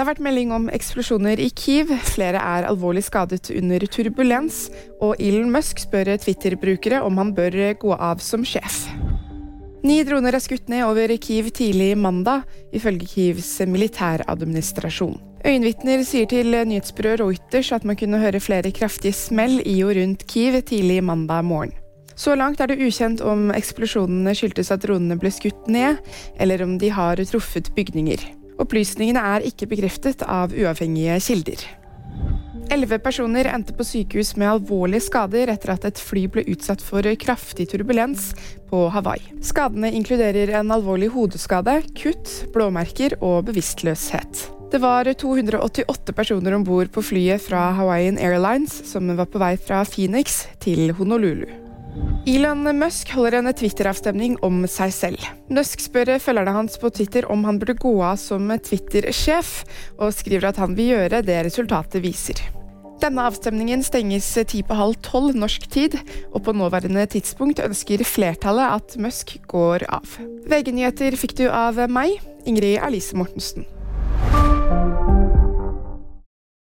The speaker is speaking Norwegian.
Det har vært melding om eksplosjoner i Kiev. Flere er alvorlig skadet under turbulens. Og Elon Musk spør Twitter-brukere om han bør gå av som sjef. Ni droner er skutt ned over Kiev tidlig mandag, ifølge Kievs militæradministrasjon. Øyenvitner sier til nyhetsbyrået Reuters at man kunne høre flere kraftige smell i og rundt Kiev tidlig mandag morgen. Så langt er det ukjent om eksplosjonene skyldtes at dronene ble skutt ned, eller om de har truffet bygninger. Opplysningene er ikke bekreftet av uavhengige kilder. Elleve personer endte på sykehus med alvorlige skader etter at et fly ble utsatt for kraftig turbulens på Hawaii. Skadene inkluderer en alvorlig hodeskade, kutt, blåmerker og bevisstløshet. Det var 288 personer om bord på flyet fra Hawaiian Airlines som var på vei fra Phoenix til Honolulu. Elon Musk holder en Twitter-avstemning om seg selv. Musk spør følgerne hans på Twitter om han burde gå av som Twitter-sjef, og skriver at han vil gjøre det resultatet viser. Denne avstemningen stenges ti på halv tolv norsk tid, og på nåværende tidspunkt ønsker flertallet at Musk går av. VG-nyheter fikk du av meg, Ingrid Alice Mortensen.